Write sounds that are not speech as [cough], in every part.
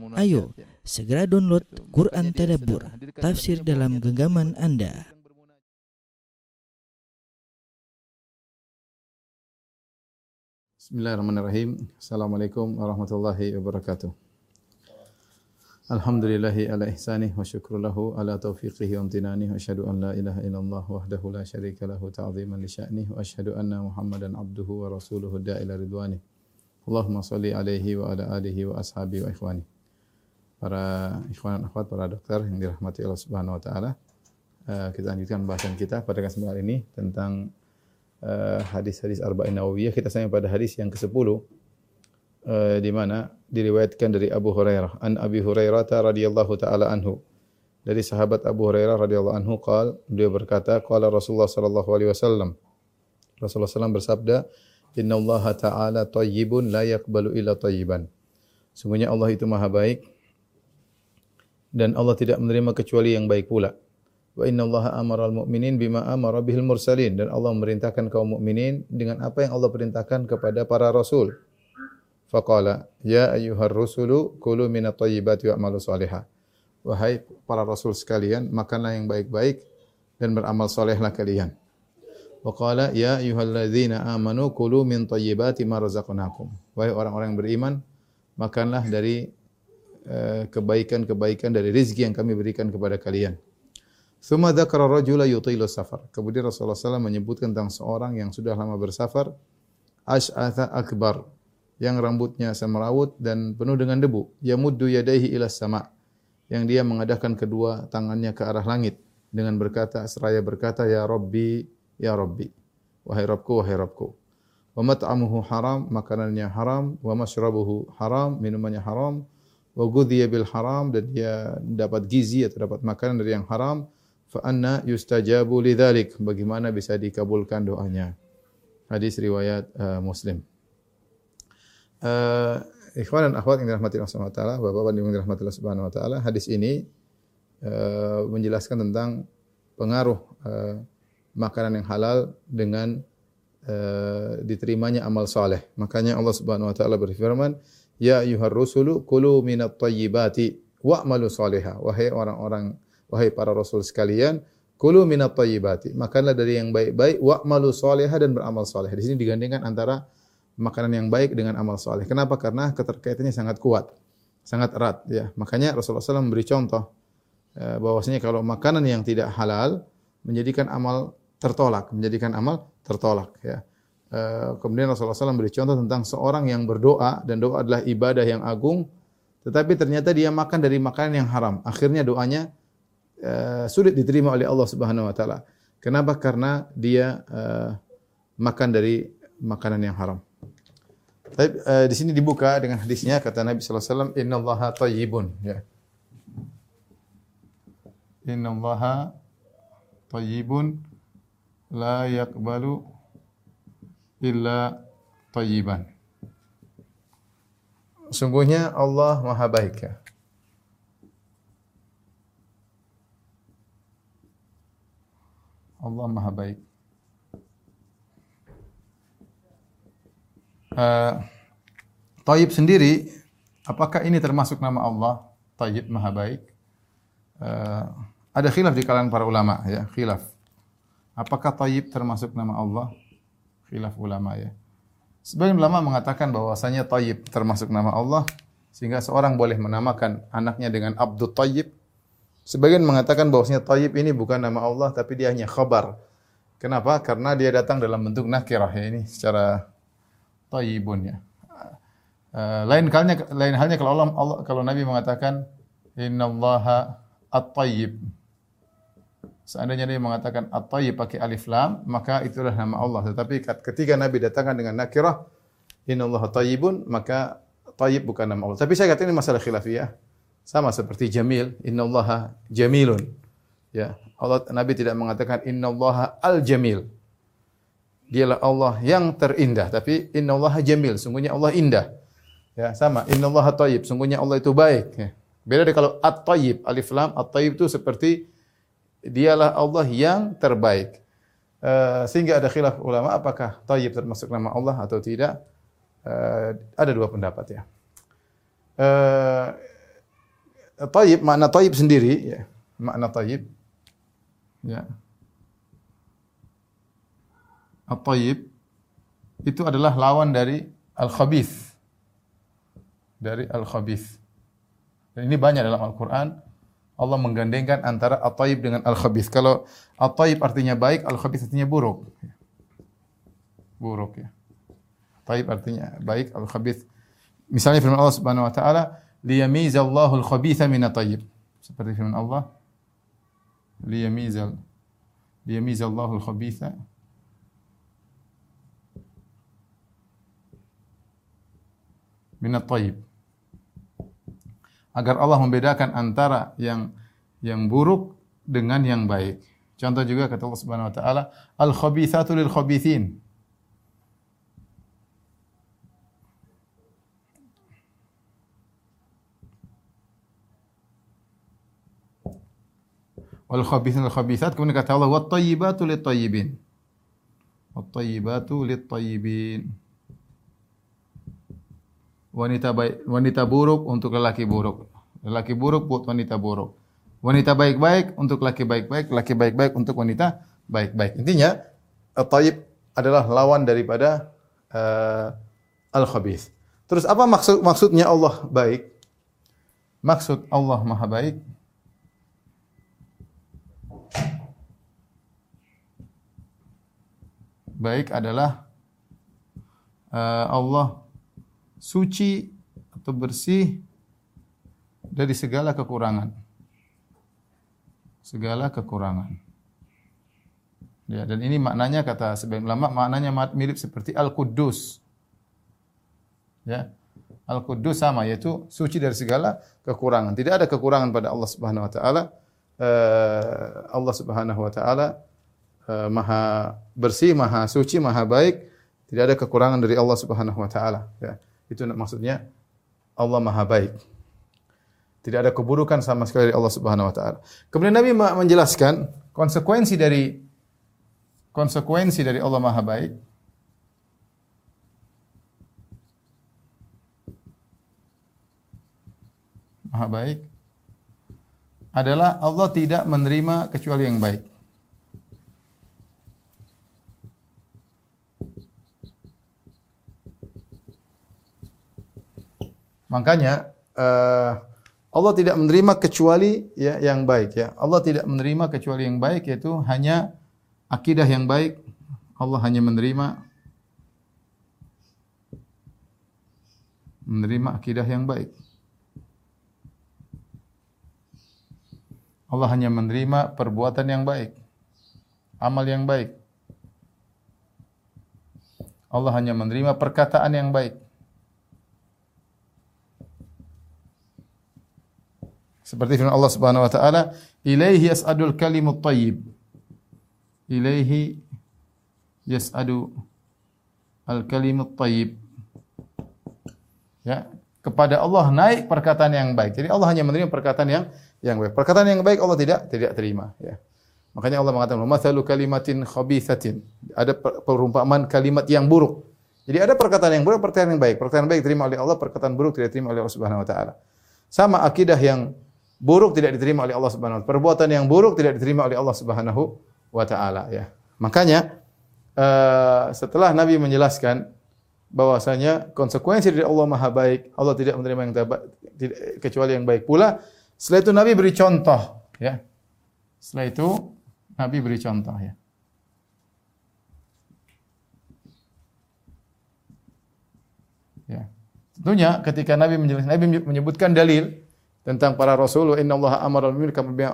Ayo, segera download Quran Tadabbur, tafsir dalam genggaman Anda. Bismillahirrahmanirrahim. Assalamualaikum warahmatullahi wabarakatuh. Alhamdulillahi ala ihsanih wa syukru lahu ala taufiqihi wa amtinanih wa asyhadu an la ilaha illallah wahdahu la syarika lahu ta'ziman li sya'nih wa asyhadu anna Muhammadan abduhu wa rasuluhu da'ila ridwanih. Allahumma salli alaihi wa ala alihi wa ashabihi wa ikhwani. Para ikhwan dan akhwat, para dokter yang dirahmati Allah Subhanahu wa taala. Uh, kita lanjutkan bahasan kita pada kesempatan ini tentang uh, hadis-hadis arba'in nawawiyah. Kita sampai pada hadis yang ke-10 uh, di mana diriwayatkan dari Abu Hurairah an Abi Hurairah radhiyallahu taala anhu. Dari sahabat Abu Hurairah radhiyallahu anhu qal beliau berkata qala Rasulullah sallallahu alaihi wasallam Rasulullah SAW bersabda Inna Allah Ta'ala tayyibun la yakbalu illa tayyiban. Sungguhnya Allah itu maha baik dan Allah tidak menerima kecuali yang baik pula. Wa inna Allah amara al-mu'minin bima amara bihil mursalin. Dan Allah memerintahkan kaum mukminin dengan apa yang Allah perintahkan kepada para rasul. Faqala, Ya ayyuhar rusulu, kulu minat tayyibati wa'malu salihah. Wahai para rasul sekalian, makanlah yang baik-baik dan beramal solehlah kalian. Wa qala ya ayyuhalladzina amanu kulu min thayyibati ma razaqnakum. Wahai orang-orang yang beriman, makanlah dari kebaikan-kebaikan dari rezeki yang kami berikan kepada kalian. Thumma dzakara rajula yutilu safar. Kemudian Rasulullah SAW menyebutkan tentang seorang yang sudah lama bersafar, ash'atha akbar, yang rambutnya semerawut dan penuh dengan debu, yamuddu yadaihi ila sama, yang dia mengadakan kedua tangannya ke arah langit dengan berkata seraya berkata ya Rabbi ya Rabbi. Wahai Rabbku, wahai Rabbku. Wa mat'amuhu haram, makanannya haram, wa mashrabuhu haram, minumannya haram, wa ghudhiya bil haram dan dia dapat gizi atau dapat makanan dari yang haram, fa anna yustajabu lidzalik? Bagaimana bisa dikabulkan doanya? Hadis riwayat uh, Muslim. Uh, ikhwan dan akhwat yang dirahmati Allah Subhanahu wa taala, Bapak-bapak yang dirahmati Allah Subhanahu wa taala, hadis ini uh, menjelaskan tentang pengaruh uh, makanan yang halal dengan uh, diterimanya amal saleh. Makanya Allah Subhanahu wa taala berfirman, "Ya ayyuhar rusulu kulu minat thayyibati wa'malu salihah." Wahai orang-orang, wahai para rasul sekalian, kulu minat thayyibati. Makanlah dari yang baik-baik, wa'malu salihah dan beramal saleh. Di sini digandingkan antara makanan yang baik dengan amal saleh. Kenapa? Karena keterkaitannya sangat kuat, sangat erat ya. Makanya Rasulullah SAW memberi contoh eh, bahwasanya kalau makanan yang tidak halal menjadikan amal tertolak, menjadikan amal tertolak ya. Uh, kemudian Rasulullah SAW beri contoh tentang seorang yang berdoa dan doa adalah ibadah yang agung, tetapi ternyata dia makan dari makanan yang haram. Akhirnya doanya uh, sulit diterima oleh Allah Subhanahu Wa Taala. Kenapa? Karena dia uh, makan dari makanan yang haram. Tapi uh, di sini dibuka dengan hadisnya kata Nabi sallallahu alaihi wasallam innallaha thayyibun ya. Innallaha thayyibun la yakbalu illa tayyiban. Sungguhnya Allah Maha baik ya. Allah Maha baik. Uh, Tayyib sendiri, apakah ini termasuk nama Allah? Tayyib Maha baik. Uh, ada khilaf di kalangan para ulama ya, khilaf. Apakah Tayyib termasuk nama Allah? Khilaf ulama ya. Sebagian ulama mengatakan bahwasanya Tayyib termasuk nama Allah sehingga seorang boleh menamakan anaknya dengan Abdul Tayyib. Sebagian mengatakan bahwasanya Tayyib ini bukan nama Allah tapi dia hanya khabar. Kenapa? Karena dia datang dalam bentuk nakirah ya ini secara Tayyibun ya. Uh, lain halnya lain halnya kalau Allah, Allah kalau Nabi mengatakan innallaha at-tayyib Seandainya dia mengatakan at-tayyib pakai alif lam, maka itulah nama Allah. Tetapi ketika Nabi datangkan dengan nakirah, innallaha tayyibun, maka tayyib bukan nama Allah. Tapi saya katakan ini masalah khilafiyah. Sama seperti jamil, innallaha jamilun. Ya, Allah Nabi tidak mengatakan innallaha al-jamil. Dialah Allah yang terindah, tapi innallaha jamil, sungguhnya Allah indah. Ya, sama, innallaha tayyib, sungguhnya Allah itu baik. Ya. Beda dari kalau at-tayyib, alif lam, at-tayyib itu seperti dialah Allah yang terbaik. Uh, sehingga ada khilaf ulama apakah tayyib termasuk nama Allah atau tidak. Uh, ada dua pendapat ya. Uh, tayyib makna tayyib sendiri ya. Makna tayyib ya. At-tayyib itu adalah lawan dari al-khabith. Dari al-khabith. Dan ini banyak dalam Al-Qur'an. Allah menggandengkan antara at-tayyib dengan al-khabith. Kalau at-tayyib artinya baik, al-khabith artinya buruk. Buruk ya. Tayyib artinya baik, al-khabith. Misalnya firman Allah Subhanahu wa taala, liyamizallahu al-khabitha min at-tayyib. Seperti firman Allah, liyamizal liyamizallahu al-khabitha min at-tayyib. Agar Allah membedakan antara yang yang buruk dengan yang baik. Contoh juga kata Allah Subhanahu wa taala, al-khabithatu lil khabithin. wal khabithun al khabithat kemudian kata Allah wat tayyibatu lit tayyibin wat tayyibatu lit tayyibin wanita baik wanita buruk untuk lelaki buruk. Lelaki buruk buat wanita buruk. Wanita baik-baik untuk laki baik-baik laki baik-baik untuk wanita baik-baik. Intinya at-tayyib adalah lawan daripada uh, al-khabith. Terus apa maksud maksudnya Allah baik? Maksud Allah maha baik. Baik adalah uh, Allah suci atau bersih dari segala kekurangan. Segala kekurangan. Ya, dan ini maknanya kata sebagian ulama maknanya mirip seperti Al-Quddus. Ya. Al-Quddus sama yaitu suci dari segala kekurangan. Tidak ada kekurangan pada Allah Subhanahu wa taala. Uh, Allah Subhanahu wa taala uh, maha bersih, maha suci, maha baik. Tidak ada kekurangan dari Allah Subhanahu wa taala, ya. Itu maksudnya Allah maha baik. Tidak ada keburukan sama sekali dari Allah Subhanahu wa taala. Kemudian Nabi menjelaskan konsekuensi dari konsekuensi dari Allah maha baik. Maha baik adalah Allah tidak menerima kecuali yang baik. Makanya uh, Allah tidak menerima kecuali ya yang baik ya. Allah tidak menerima kecuali yang baik yaitu hanya akidah yang baik. Allah hanya menerima menerima akidah yang baik. Allah hanya menerima perbuatan yang baik, amal yang baik. Allah hanya menerima perkataan yang baik. Seperti firman Allah Subhanahu wa taala, "Ilaihi yas'adul kalimut thayyib." Ilaihi yas'adu al-kalimut thayyib. Ya, kepada Allah naik perkataan yang baik. Jadi Allah hanya menerima perkataan yang yang baik. Perkataan yang baik Allah tidak tidak terima, ya. Makanya Allah mengatakan, "Mathalu kalimatin khabithatin." Ada perumpamaan kalimat yang buruk. Jadi ada perkataan yang buruk, perkataan yang baik. Perkataan yang baik terima oleh Allah, perkataan buruk tidak terima oleh Allah Subhanahu wa taala. Sama akidah yang buruk tidak diterima oleh Allah Subhanahu wa taala. Perbuatan yang buruk tidak diterima oleh Allah Subhanahu wa taala ya. Makanya uh, setelah Nabi menjelaskan bahwasanya konsekuensi dari Allah Maha baik, Allah tidak menerima yang tidak, kecuali yang baik pula. Setelah itu Nabi beri contoh ya. Setelah itu Nabi beri contoh ya. Ya. Tentunya ketika Nabi menjelaskan Nabi menyebutkan dalil tentang para rasul inna Allah amara al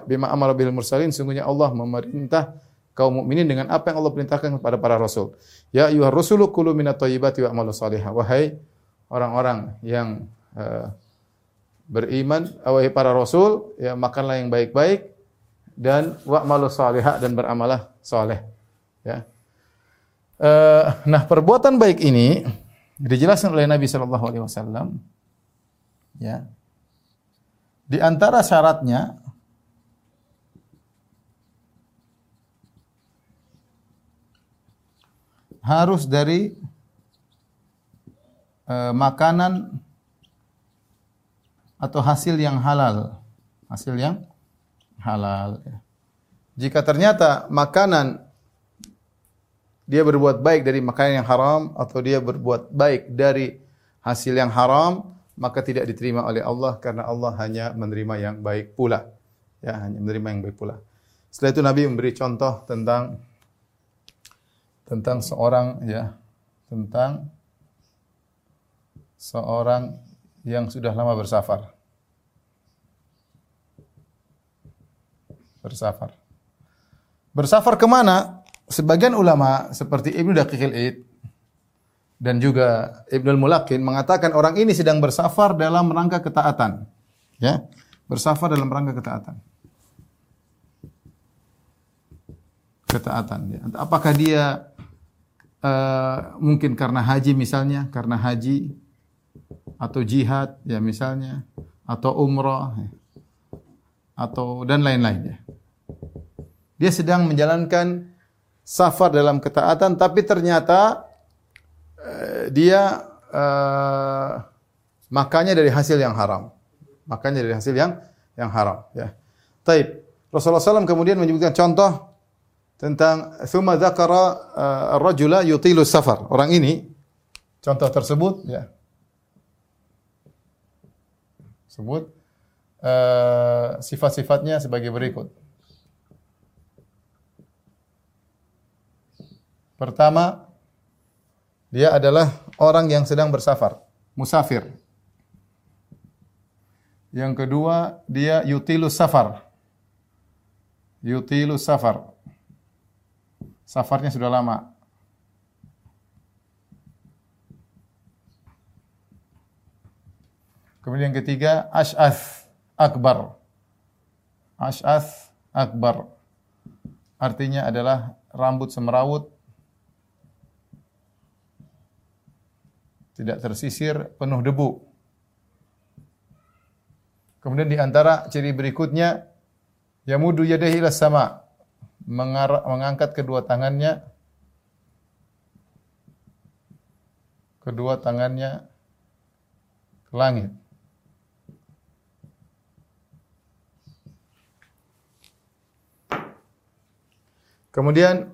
bima amara bil mursalin. Sungguhnya Allah memerintah kaum mukminin dengan apa yang Allah perintahkan kepada para rasul. Ya ayyuhar rusulu kulu minat thayyibati wa amalu salihah. Wahai orang-orang yang uh, beriman wahai para rasul ya makanlah yang baik-baik dan wa'malu salihah dan beramalah saleh ya. Uh, nah perbuatan baik ini dijelaskan oleh Nabi sallallahu alaihi wasallam ya di antara syaratnya harus dari e, makanan atau hasil yang halal. hasil yang halal. ya. Jika ternyata makanan dia berbuat baik dari makanan yang haram atau dia berbuat baik dari hasil yang haram, maka tidak diterima oleh Allah karena Allah hanya menerima yang baik pula. Ya, hanya menerima yang baik pula. Setelah itu Nabi memberi contoh tentang tentang seorang ya, tentang seorang yang sudah lama bersafar. Bersafar. Bersafar ke mana? Sebagian ulama seperti Ibnu Daqiqil Id dan juga Ibnu Mulakin mengatakan orang ini sedang bersafar dalam rangka ketaatan. Ya, bersafar dalam rangka ketaatan. Ketaatan. Ya. Apakah dia uh, mungkin karena haji misalnya, karena haji atau jihad ya misalnya, atau umrah ya. atau dan lain-lain ya. Dia sedang menjalankan safar dalam ketaatan tapi ternyata dia uh, makannya dari hasil yang haram. Makannya dari hasil yang yang haram ya. Taib. Rasulullah SAW kemudian menyebutkan contoh tentang thumma dzakara uh, ar-rajula yutilu safar. Orang ini contoh tersebut ya. Sebut uh, sifat-sifatnya sebagai berikut. Pertama, dia adalah orang yang sedang bersafar, musafir. Yang kedua, dia yutilu safar. Yutilu safar. Safarnya sudah lama. Kemudian yang ketiga, ash'ath akbar. Ash'ath akbar. Artinya adalah rambut semerawut, tidak tersisir, penuh debu. Kemudian di antara ciri berikutnya, yamudu yadahi ila sama, mengangkat kedua tangannya kedua tangannya ke langit. Kemudian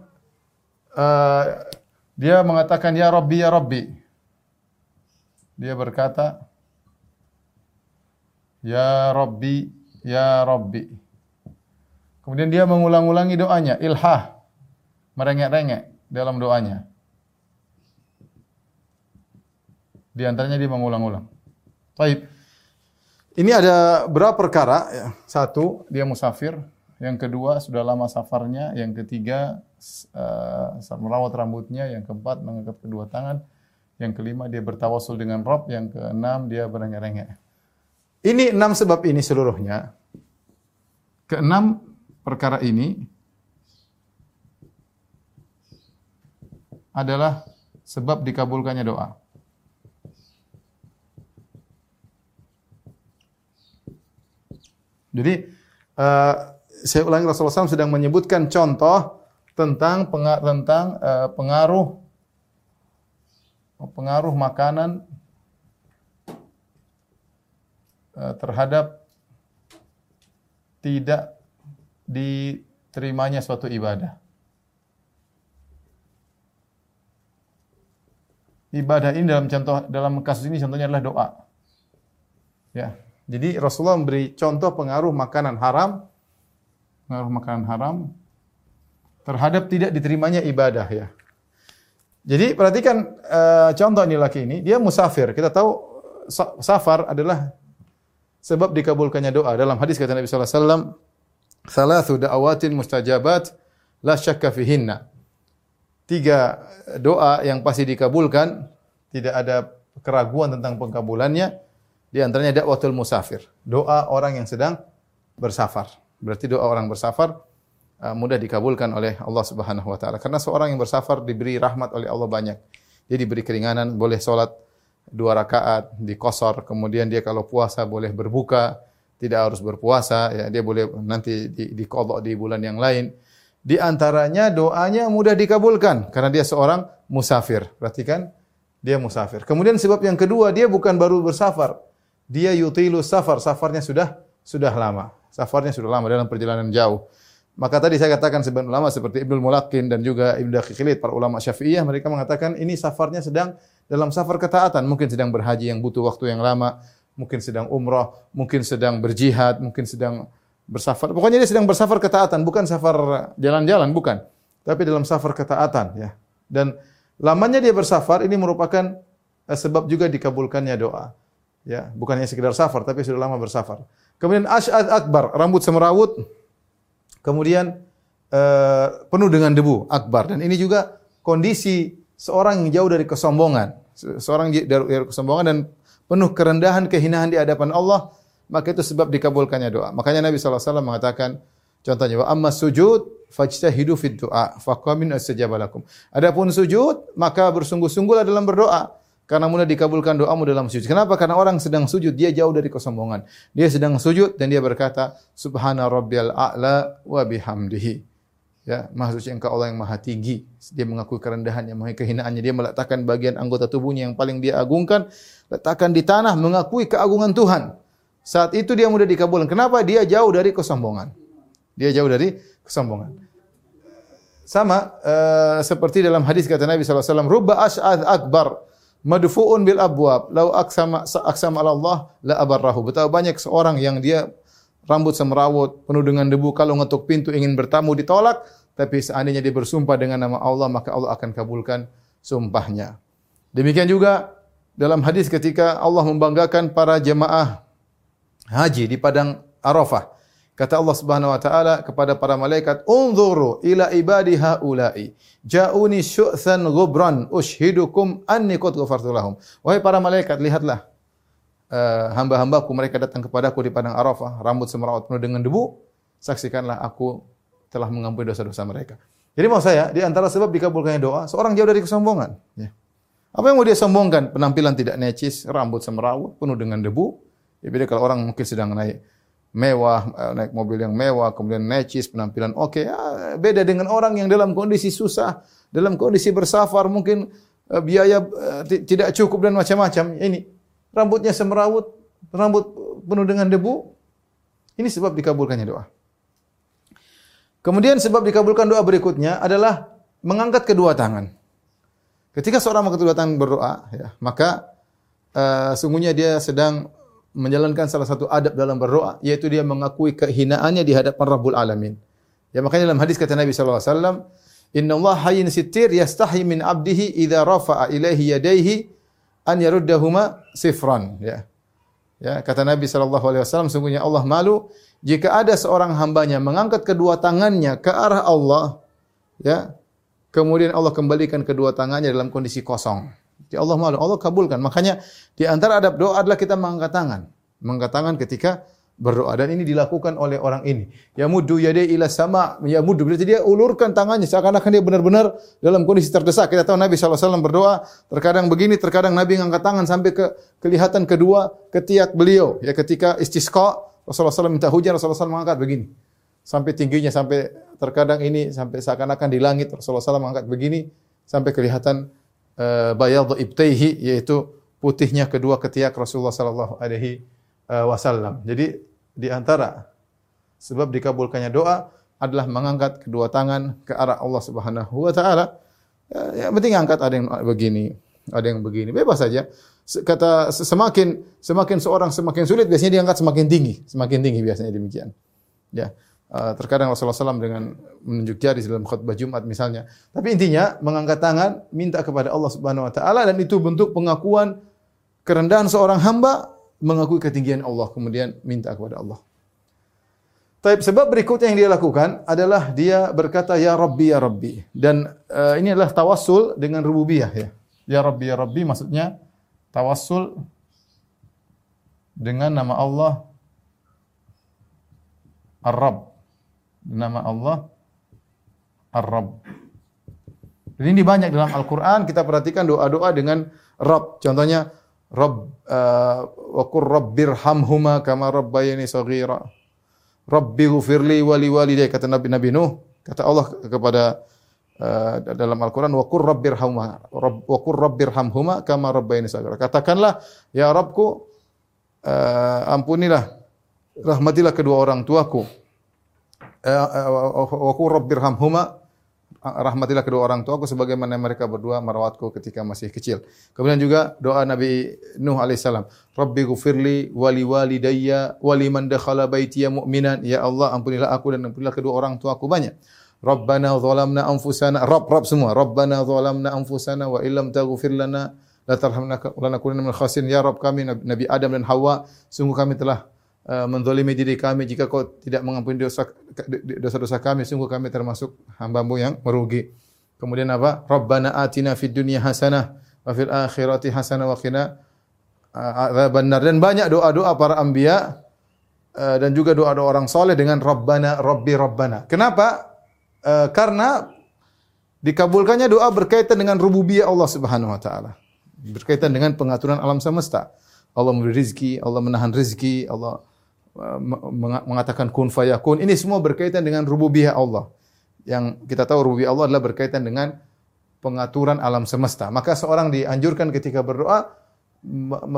uh, dia mengatakan ya Rabbi ya Rabbi. Dia berkata ya Rabbi ya Rabbi. Kemudian dia mengulang-ulangi doanya, ilhah, merengek-rengek dalam doanya. Di antaranya dia mengulang-ulang. Baik. Ini ada berapa perkara? Ya. Satu, dia musafir. Yang kedua, sudah lama safarnya. Yang ketiga, uh, merawat rambutnya. Yang keempat, mengangkat kedua tangan. Yang kelima, dia bertawasul dengan Rob. Yang keenam, dia berengek-rengek. Ini enam sebab ini seluruhnya. Keenam perkara ini adalah sebab dikabulkannya doa. Jadi uh, saya ulangi Rasulullah SAW sedang menyebutkan contoh tentang tentang uh, pengaruh pengaruh makanan uh, terhadap tidak diterimanya suatu ibadah. Ibadah ini dalam contoh dalam kasus ini contohnya adalah doa. Ya. Jadi Rasulullah memberi contoh pengaruh makanan haram, pengaruh makanan haram terhadap tidak diterimanya ibadah ya. Jadi perhatikan uh, contoh ini laki ini, dia musafir. Kita tahu safar adalah sebab dikabulkannya doa. Dalam hadis kata Nabi sallallahu alaihi wasallam, "Thalathu da'awatin mustajabat la syakka fihinna." Tiga doa yang pasti dikabulkan, tidak ada keraguan tentang pengkabulannya. Di antaranya dakwatul musafir, doa orang yang sedang bersafar. Berarti doa orang bersafar mudah dikabulkan oleh Allah Subhanahu wa taala. Karena seorang yang bersafar diberi rahmat oleh Allah banyak. Dia diberi keringanan, boleh salat dua rakaat, dikosor, kemudian dia kalau puasa boleh berbuka, tidak harus berpuasa, ya dia boleh nanti di, di di bulan yang lain. Di antaranya doanya mudah dikabulkan karena dia seorang musafir. Perhatikan, dia musafir. Kemudian sebab yang kedua, dia bukan baru bersafar, dia yutilu safar, safarnya sudah sudah lama. Safarnya sudah lama dalam perjalanan jauh. Maka tadi saya katakan sebagian ulama seperti Ibnu Mulakin dan juga Ibnu Daqiqilid, para ulama Syafi'iyah, mereka mengatakan ini safarnya sedang dalam safar ketaatan, mungkin sedang berhaji yang butuh waktu yang lama, mungkin sedang umrah, mungkin sedang berjihad, mungkin sedang bersafar. Pokoknya dia sedang bersafar ketaatan, bukan safar jalan-jalan, bukan. Tapi dalam safar ketaatan, ya. Dan lamanya dia bersafar ini merupakan eh, sebab juga dikabulkannya doa. Ya, bukannya sekedar safar, tapi sudah lama bersafar. Kemudian Ash'ad Akbar, rambut semerawut, kemudian uh, penuh dengan debu akbar dan ini juga kondisi seorang yang jauh dari kesombongan, seorang dari kesombongan dan penuh kerendahan kehinaan di hadapan Allah, maka itu sebab dikabulkannya doa. Makanya Nabi SAW mengatakan, contohnya, wa amma sujud fajtahidu fid du'a faqamin astajabalakum. Adapun sujud, maka bersungguh-sungguhlah dalam berdoa. Karena mudah dikabulkan doamu dalam sujud. Kenapa? Karena orang sedang sujud, dia jauh dari kesombongan. Dia sedang sujud dan dia berkata, Subhana rabbiyal a'la wa bihamdihi. Ya, maha suci engkau Allah yang maha tinggi. Dia mengakui kerendahannya, maha kehinaannya. Dia meletakkan bagian anggota tubuhnya yang paling dia agungkan, letakkan di tanah, mengakui keagungan Tuhan. Saat itu dia mudah dikabulkan. Kenapa? Dia jauh dari kesombongan. Dia jauh dari kesombongan. Sama uh, seperti dalam hadis kata Nabi SAW, Rubba ash'ad akbar madfu'un bil abwab. Lau aksama aksama Allah la abarrahu. Betapa banyak seorang yang dia rambut semerawut penuh dengan debu kalau ngetuk pintu ingin bertamu ditolak tapi seandainya dia bersumpah dengan nama Allah maka Allah akan kabulkan sumpahnya. Demikian juga dalam hadis ketika Allah membanggakan para jemaah haji di padang Arafah Kata Allah Subhanahu wa taala kepada para malaikat, "Unzuru ila ibadi haula'i. Ja'uni syu'than ghubran ushidukum anni qad ghafartu lahum." Wahai para malaikat, lihatlah uh, hamba-hambaku mereka datang kepadaku di padang Arafah, rambut semerawut penuh dengan debu. Saksikanlah aku telah mengampuni dosa-dosa mereka. Jadi mau saya, di antara sebab dikabulkannya doa, seorang jauh dari kesombongan. Ya. Apa yang mau dia sombongkan? Penampilan tidak necis, rambut semerawut, penuh dengan debu. Ya beda kalau orang mungkin sedang naik mewah, eh, naik mobil yang mewah, kemudian necis, penampilan oke. Okay. Ya, beda dengan orang yang dalam kondisi susah, dalam kondisi bersafar, mungkin uh, biaya uh, tidak cukup dan macam-macam. Ini rambutnya semerawut, rambut penuh dengan debu. Ini sebab dikabulkannya doa. Kemudian sebab dikabulkan doa berikutnya adalah mengangkat kedua tangan. Ketika seorang mengangkat kedua tangan berdoa, ya, maka uh, sungguhnya dia sedang menjalankan salah satu adab dalam berdoa yaitu dia mengakui kehinaannya di hadapan Rabbul Alamin. Ya makanya dalam hadis kata Nabi sallallahu alaihi wasallam, "Inna Allah hayyin sittir yastahi min 'abdihi idza rafa'a ilaihi yadayhi an yaruddahuma sifran." Ya. Ya, kata Nabi sallallahu alaihi wasallam, sungguhnya Allah malu jika ada seorang hambanya mengangkat kedua tangannya ke arah Allah, ya, kemudian Allah kembalikan kedua tangannya dalam kondisi kosong. Ya Allah malu, Allah kabulkan. Makanya di antara adab doa adalah kita mengangkat tangan. Mengangkat tangan ketika berdoa dan ini dilakukan oleh orang ini. Ya muddu yadai ila sama, ya muddu berarti dia ulurkan tangannya seakan-akan dia benar-benar dalam kondisi terdesak. Kita tahu Nabi SAW berdoa, terkadang begini, terkadang Nabi mengangkat tangan sampai ke kelihatan kedua ketiak beliau. Ya ketika istisqa, Rasulullah SAW minta hujan, Rasulullah SAW mengangkat begini. Sampai tingginya, sampai terkadang ini, sampai seakan-akan di langit, Rasulullah SAW mengangkat begini, sampai kelihatan uh, bayad ibtaihi yaitu putihnya kedua ketiak Rasulullah sallallahu alaihi eh, wasallam. Jadi di antara sebab dikabulkannya doa adalah mengangkat kedua tangan ke arah Allah Subhanahu wa taala. Ya, yang penting angkat ada yang begini, ada yang begini. Bebas saja. Kata semakin semakin seorang semakin sulit biasanya diangkat semakin tinggi, semakin tinggi biasanya demikian. Ya. Uh, terkadang Rasulullah SAW dengan menunjuk jari dalam khutbah Jumat misalnya. Tapi intinya mengangkat tangan minta kepada Allah Subhanahu wa taala dan itu bentuk pengakuan kerendahan seorang hamba mengakui ketinggian Allah kemudian minta kepada Allah. Tapi sebab berikutnya yang dia lakukan adalah dia berkata ya Rabbi ya Rabbi dan uh, ini adalah tawassul dengan rububiyah ya. Ya Rabbi ya Rabbi maksudnya tawassul dengan nama Allah Ar-Rabb nama Allah Ar-Rabb. Jadi ini banyak dalam Al-Quran, kita perhatikan doa-doa dengan Rabb. Contohnya, Rabb, uh, wa qur rabbirhamhuma kama rabbayani saghira. Rabbi ghufirli wali walidayya kata Nabi Nabi Nuh kata Allah kepada uh, dalam Al-Qur'an wa qur rabbirhamhuma wa qur rabbirhamhuma kama rabbayani saghira. Katakanlah ya Rabbku uh, ampunilah rahmatilah kedua orang tuaku. Eh, eh, wa qur rabbirhamhuma rahmatilah kedua orang tuaku sebagaimana mereka berdua merawatku ketika masih kecil. Kemudian juga doa Nabi Nuh alaihissalam, Rabbi gufirli wali walidayya wali man dakhala baitiya mu'minan. Ya Allah, ampunilah aku dan ampunilah kedua orang tuaku banyak. Rabbana zalamna anfusana, Rabb Rabb semua. Rabbana zalamna anfusana wa illam taghfir lana la tarhamna lanakunanna minal khasirin. Ya Rabb kami Nabi Adam dan Hawa, sungguh kami telah menzalimi diri kami jika kau tidak mengampuni dosa dosa-dosa kami sungguh kami termasuk hamba-Mu yang merugi. Kemudian apa? Rabbana atina fid dunya hasanah wa fil akhirati hasanah wa qina adzabannar. Dan banyak doa-doa para anbiya uh, dan juga doa-doa orang soleh dengan Rabbana Rabbi Rabbana. Kenapa? Karena dikabulkannya doa berkaitan dengan rububiyah Allah Subhanahu wa taala. Berkaitan dengan pengaturan alam semesta. Allah memberi rizki, Allah menahan rizki, Allah mengatakan kun fayakun. Ini semua berkaitan dengan rububiyah Allah. Yang kita tahu rububiyah Allah adalah berkaitan dengan pengaturan alam semesta. Maka seorang dianjurkan ketika berdoa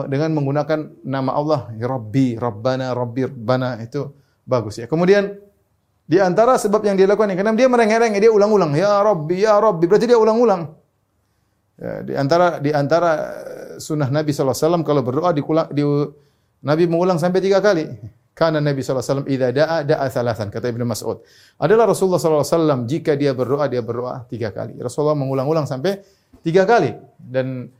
dengan menggunakan nama Allah, ya Rabbi, Rabbana, Rabbi, Rabbana itu bagus ya. Kemudian di antara sebab yang dia lakukan, karena dia merengek-rengek, dia ulang-ulang, ya Rabbi, ya Rabbi, berarti dia ulang-ulang. Ya, di antara di antara sunnah Nabi SAW kalau berdoa di, di Nabi mengulang sampai tiga kali. Karena Nabi SAW idha da'a da'a thalathan. Kata Ibn Mas'ud. Adalah Rasulullah SAW jika dia berdoa, dia berdoa tiga kali. Rasulullah mengulang-ulang sampai tiga kali. Dan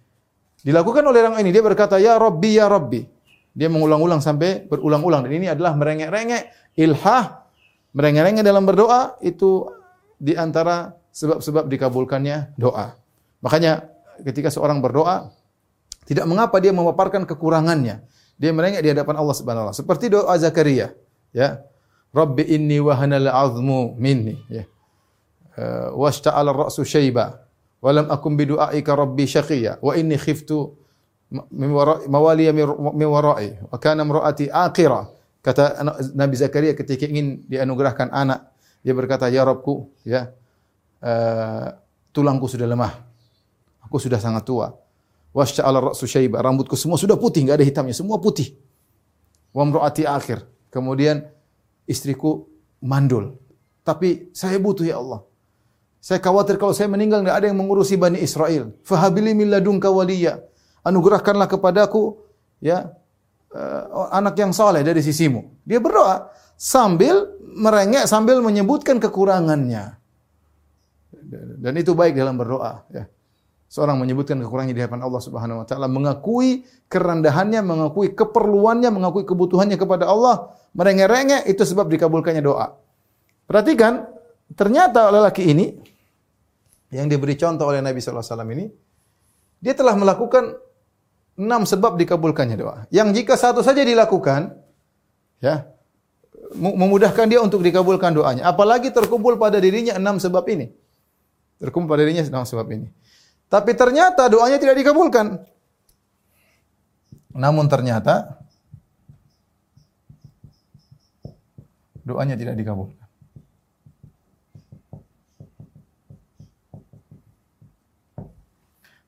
dilakukan oleh orang ini. Dia berkata, Ya Rabbi, Ya Rabbi. Dia mengulang-ulang sampai berulang-ulang. Dan ini adalah merengek-rengek, ilhah, merengek-rengek dalam berdoa, itu di antara sebab-sebab dikabulkannya doa. Makanya ketika seorang berdoa, tidak mengapa dia memaparkan kekurangannya. Dia merengek di hadapan Allah Subhanahu wa taala. Seperti doa Zakaria, ya. Rabbi inni wahanal azmu minni, ya. Uh, washta'ala ar-ra'su syaiba wa lam akun bi du'aika rabbi syaqiya wa inni khiftu mawaliya min wara'i wa kana imra'ati aqira. Kata Nabi Zakaria ketika ingin dianugerahkan anak, dia berkata, "Ya Rabbku, ya, uh, tulangku sudah lemah. Aku sudah sangat tua wasya'ala ra'su syaiba. Rambutku semua sudah putih, enggak ada hitamnya, semua putih. Wa mraati akhir. Kemudian istriku mandul. Tapi saya butuh ya Allah. Saya khawatir kalau saya meninggal enggak ada yang mengurusi Bani Israel. Fahabili min ladunka waliya. Anugerahkanlah kepadaku ya uh, anak yang saleh dari sisimu. Dia berdoa sambil merengek sambil menyebutkan kekurangannya. Dan itu baik dalam berdoa ya. Seorang menyebutkan kekurangannya di hadapan Allah Subhanahu wa taala, mengakui kerendahannya, mengakui keperluannya, mengakui kebutuhannya kepada Allah, merengek-rengek itu sebab dikabulkannya doa. Perhatikan, ternyata lelaki ini yang diberi contoh oleh Nabi sallallahu alaihi wasallam ini dia telah melakukan enam sebab dikabulkannya doa. Yang jika satu saja dilakukan, ya, memudahkan dia untuk dikabulkan doanya. Apalagi terkumpul pada dirinya enam sebab ini. Terkumpul pada dirinya enam sebab ini. Tapi ternyata doanya tidak dikabulkan. Namun ternyata doanya tidak dikabulkan.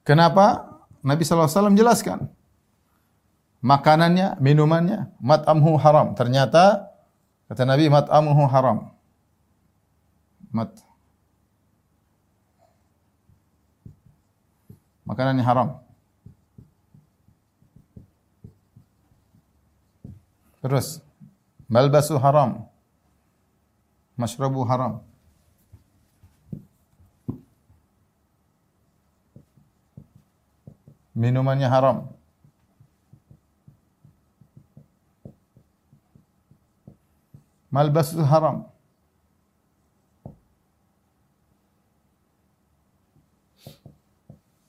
Kenapa? Nabi SAW jelaskan. Makanannya, minumannya, mat'amhu haram. Ternyata, kata Nabi, mat'amhu haram. Mat makanan yang haram. Terus malbasu haram. Mashrabu haram. Minumannya haram. Malbasu haram.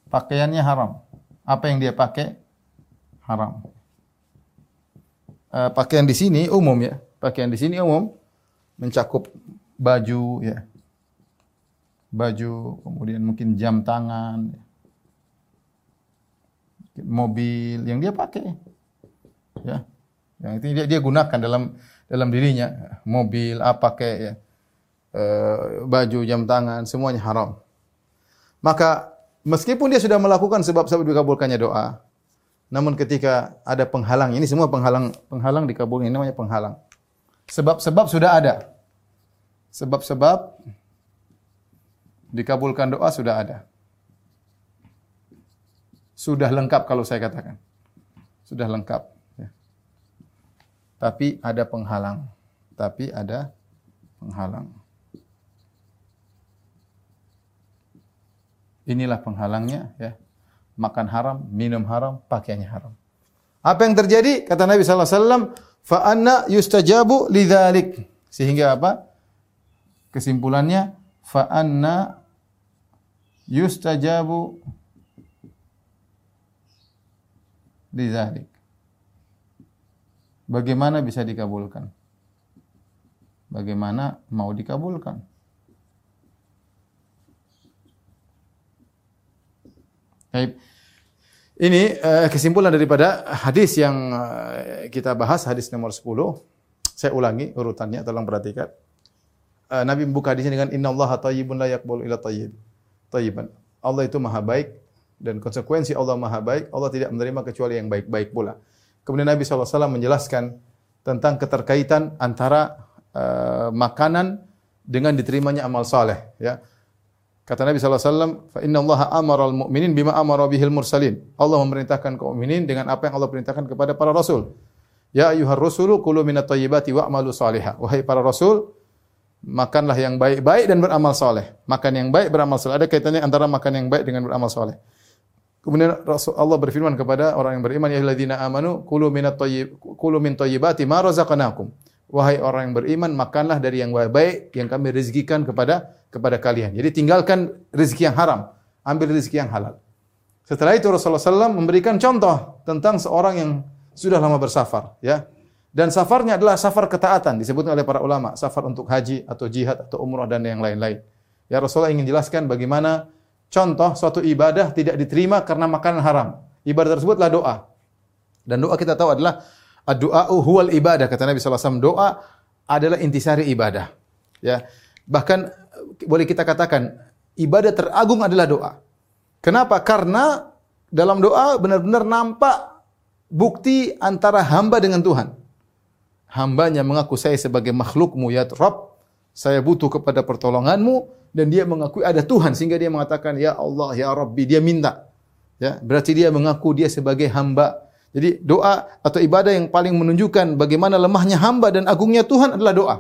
Pakaiannya haram. Apa yang dia pakai haram. Uh, pakaian di sini umum ya. Pakaian di sini umum mencakup baju ya. Baju, kemudian mungkin jam tangan, mobil yang dia pakai. Ya. Yang itu dia, dia gunakan dalam dalam dirinya, mobil apa kayak ya. Uh, baju, jam tangan, semuanya haram. Maka Meskipun dia sudah melakukan sebab-sebab dikabulkannya doa, namun ketika ada penghalang, ini semua penghalang penghalang dikabulkan, ini namanya penghalang. Sebab-sebab sudah ada. Sebab-sebab dikabulkan doa sudah ada. Sudah lengkap kalau saya katakan. Sudah lengkap. Ya. Tapi ada penghalang. Tapi ada penghalang. Inilah penghalangnya ya. Makan haram, minum haram, pakaiannya haram. Apa yang terjadi? Kata Nabi sallallahu alaihi wasallam, fa anna yustajabu lidzalik. Sehingga apa? Kesimpulannya fa anna yustajabu lidzalik. Bagaimana bisa dikabulkan? Bagaimana mau dikabulkan? Baik. Ini uh, kesimpulan daripada hadis yang uh, kita bahas, hadis nomor 10. Saya ulangi urutannya, tolong perhatikan. Uh, Nabi membuka hadisnya dengan Inna Allah tayyibun la yaqbalu ila tayyib. Tayyiban. Allah itu maha baik dan konsekuensi Allah maha baik, Allah tidak menerima kecuali yang baik-baik pula. Kemudian Nabi SAW menjelaskan tentang keterkaitan antara uh, makanan dengan diterimanya amal saleh. Ya. Kata Nabi SAW, Fa inna Allah amara al-mu'minin bima amara bihil mursalin. Allah memerintahkan kaum mukminin dengan apa yang Allah perintahkan kepada para rasul. Ya ayuhar rusulu kulu minat tayyibati wa'malu salihah. Wahai para rasul, makanlah yang baik-baik dan beramal saleh. Makan yang baik beramal saleh. Ada kaitannya antara makan yang baik dengan beramal saleh. Kemudian Allah berfirman kepada orang yang beriman, ya alladzina amanu kulu minat tayyib kulu min tayyibati ma razaqnakum. Wahai orang yang beriman, makanlah dari yang baik yang kami rezekikan kepada kepada kalian. Jadi tinggalkan rezeki yang haram, ambil rezeki yang halal. Setelah itu Rasulullah SAW memberikan contoh tentang seorang yang sudah lama bersafar, ya. Dan safarnya adalah safar ketaatan, disebut oleh para ulama, safar untuk haji atau jihad atau umrah dan yang lain-lain. Ya Rasulullah ingin jelaskan bagaimana contoh suatu ibadah tidak diterima karena makanan haram. Ibadah tersebutlah doa. Dan doa kita tahu adalah Doa huwal ibadah kata Nabi SAW. Doa adalah intisari ibadah. Ya. Bahkan boleh kita katakan ibadah teragung adalah doa. Kenapa? Karena dalam doa benar-benar nampak bukti antara hamba dengan Tuhan. Hambanya mengaku saya sebagai makhlukmu ya Rabb. Saya butuh kepada pertolonganmu dan dia mengakui ada Tuhan sehingga dia mengatakan ya Allah ya Rabbi dia minta. Ya, berarti dia mengaku dia sebagai hamba jadi doa atau ibadah yang paling menunjukkan bagaimana lemahnya hamba dan agungnya Tuhan adalah doa.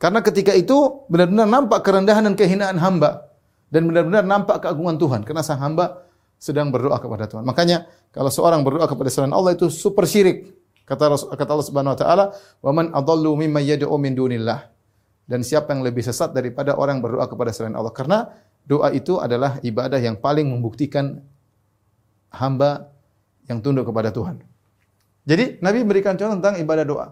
Karena ketika itu benar-benar nampak kerendahan dan kehinaan hamba dan benar-benar nampak keagungan Tuhan karena sang hamba sedang berdoa kepada Tuhan. Makanya kalau seorang berdoa kepada selain Allah itu super syirik. Kata kata Allah Subhanahu wa taala, "Wa man adallu mimma yad'u min dunillah." Dan siapa yang lebih sesat daripada orang berdoa kepada selain Allah? Karena doa itu adalah ibadah yang paling membuktikan hamba yang tunduk kepada Tuhan. Jadi Nabi memberikan contoh tentang ibadah doa.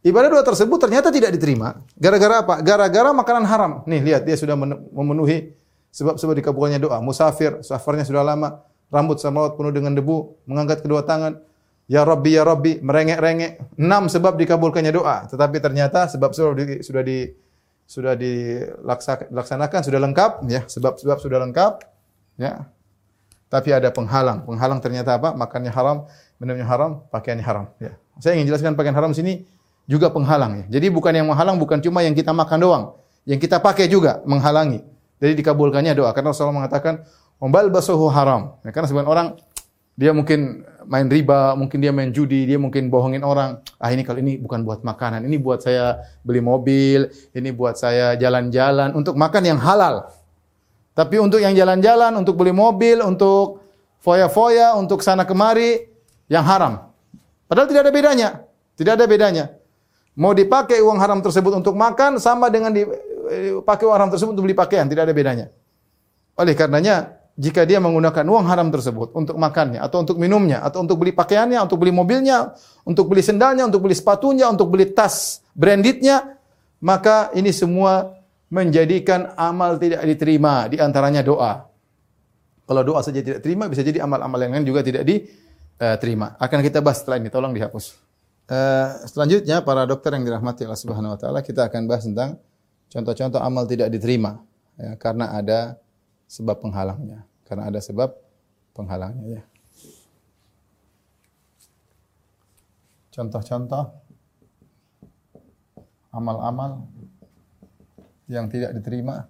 Ibadah doa tersebut ternyata tidak diterima. Gara-gara apa? Gara-gara makanan haram. Nih lihat dia sudah memenuhi sebab-sebab dikabulkannya doa. Musafir, safarnya sudah lama, rambut samawat penuh dengan debu, mengangkat kedua tangan. Ya Rabbi, Ya Rabbi, merengek-rengek. Enam sebab dikabulkannya doa. Tetapi ternyata sebab-sebab di, sudah di sudah dilaksanakan, sudah lengkap, ya sebab-sebab sudah lengkap, ya tapi ada penghalang. Penghalang ternyata apa? Makannya haram, minumnya haram, pakaiannya haram. Ya. Saya ingin jelaskan pakaian haram sini juga penghalang. Ya. Jadi bukan yang menghalang, bukan cuma yang kita makan doang. Yang kita pakai juga menghalangi. Jadi dikabulkannya doa. Karena Rasulullah mengatakan, Ombal basuhu haram. Ya, karena sebagian orang, dia mungkin main riba, mungkin dia main judi, dia mungkin bohongin orang. Ah ini kalau ini bukan buat makanan, ini buat saya beli mobil, ini buat saya jalan-jalan, untuk makan yang halal. Tapi untuk yang jalan-jalan, untuk beli mobil, untuk foya-foya, untuk sana kemari, yang haram. Padahal tidak ada bedanya. Tidak ada bedanya. Mau dipakai uang haram tersebut untuk makan, sama dengan dipakai uang haram tersebut untuk beli pakaian. Tidak ada bedanya. Oleh karenanya, jika dia menggunakan uang haram tersebut untuk makannya, atau untuk minumnya, atau untuk beli pakaiannya, untuk beli mobilnya, untuk beli sendalnya, untuk beli sepatunya, untuk beli tas brandednya, maka ini semua menjadikan amal tidak diterima, di antaranya doa. Kalau doa saja tidak terima, bisa jadi amal-amal yang lain juga tidak diterima. Akan kita bahas setelah ini, tolong dihapus. Uh, selanjutnya, para dokter yang dirahmati Allah Subhanahu wa taala, kita akan bahas tentang contoh-contoh amal tidak diterima ya, karena ada sebab penghalangnya. Karena ada sebab penghalangnya ya. Contoh-contoh amal-amal yang tidak diterima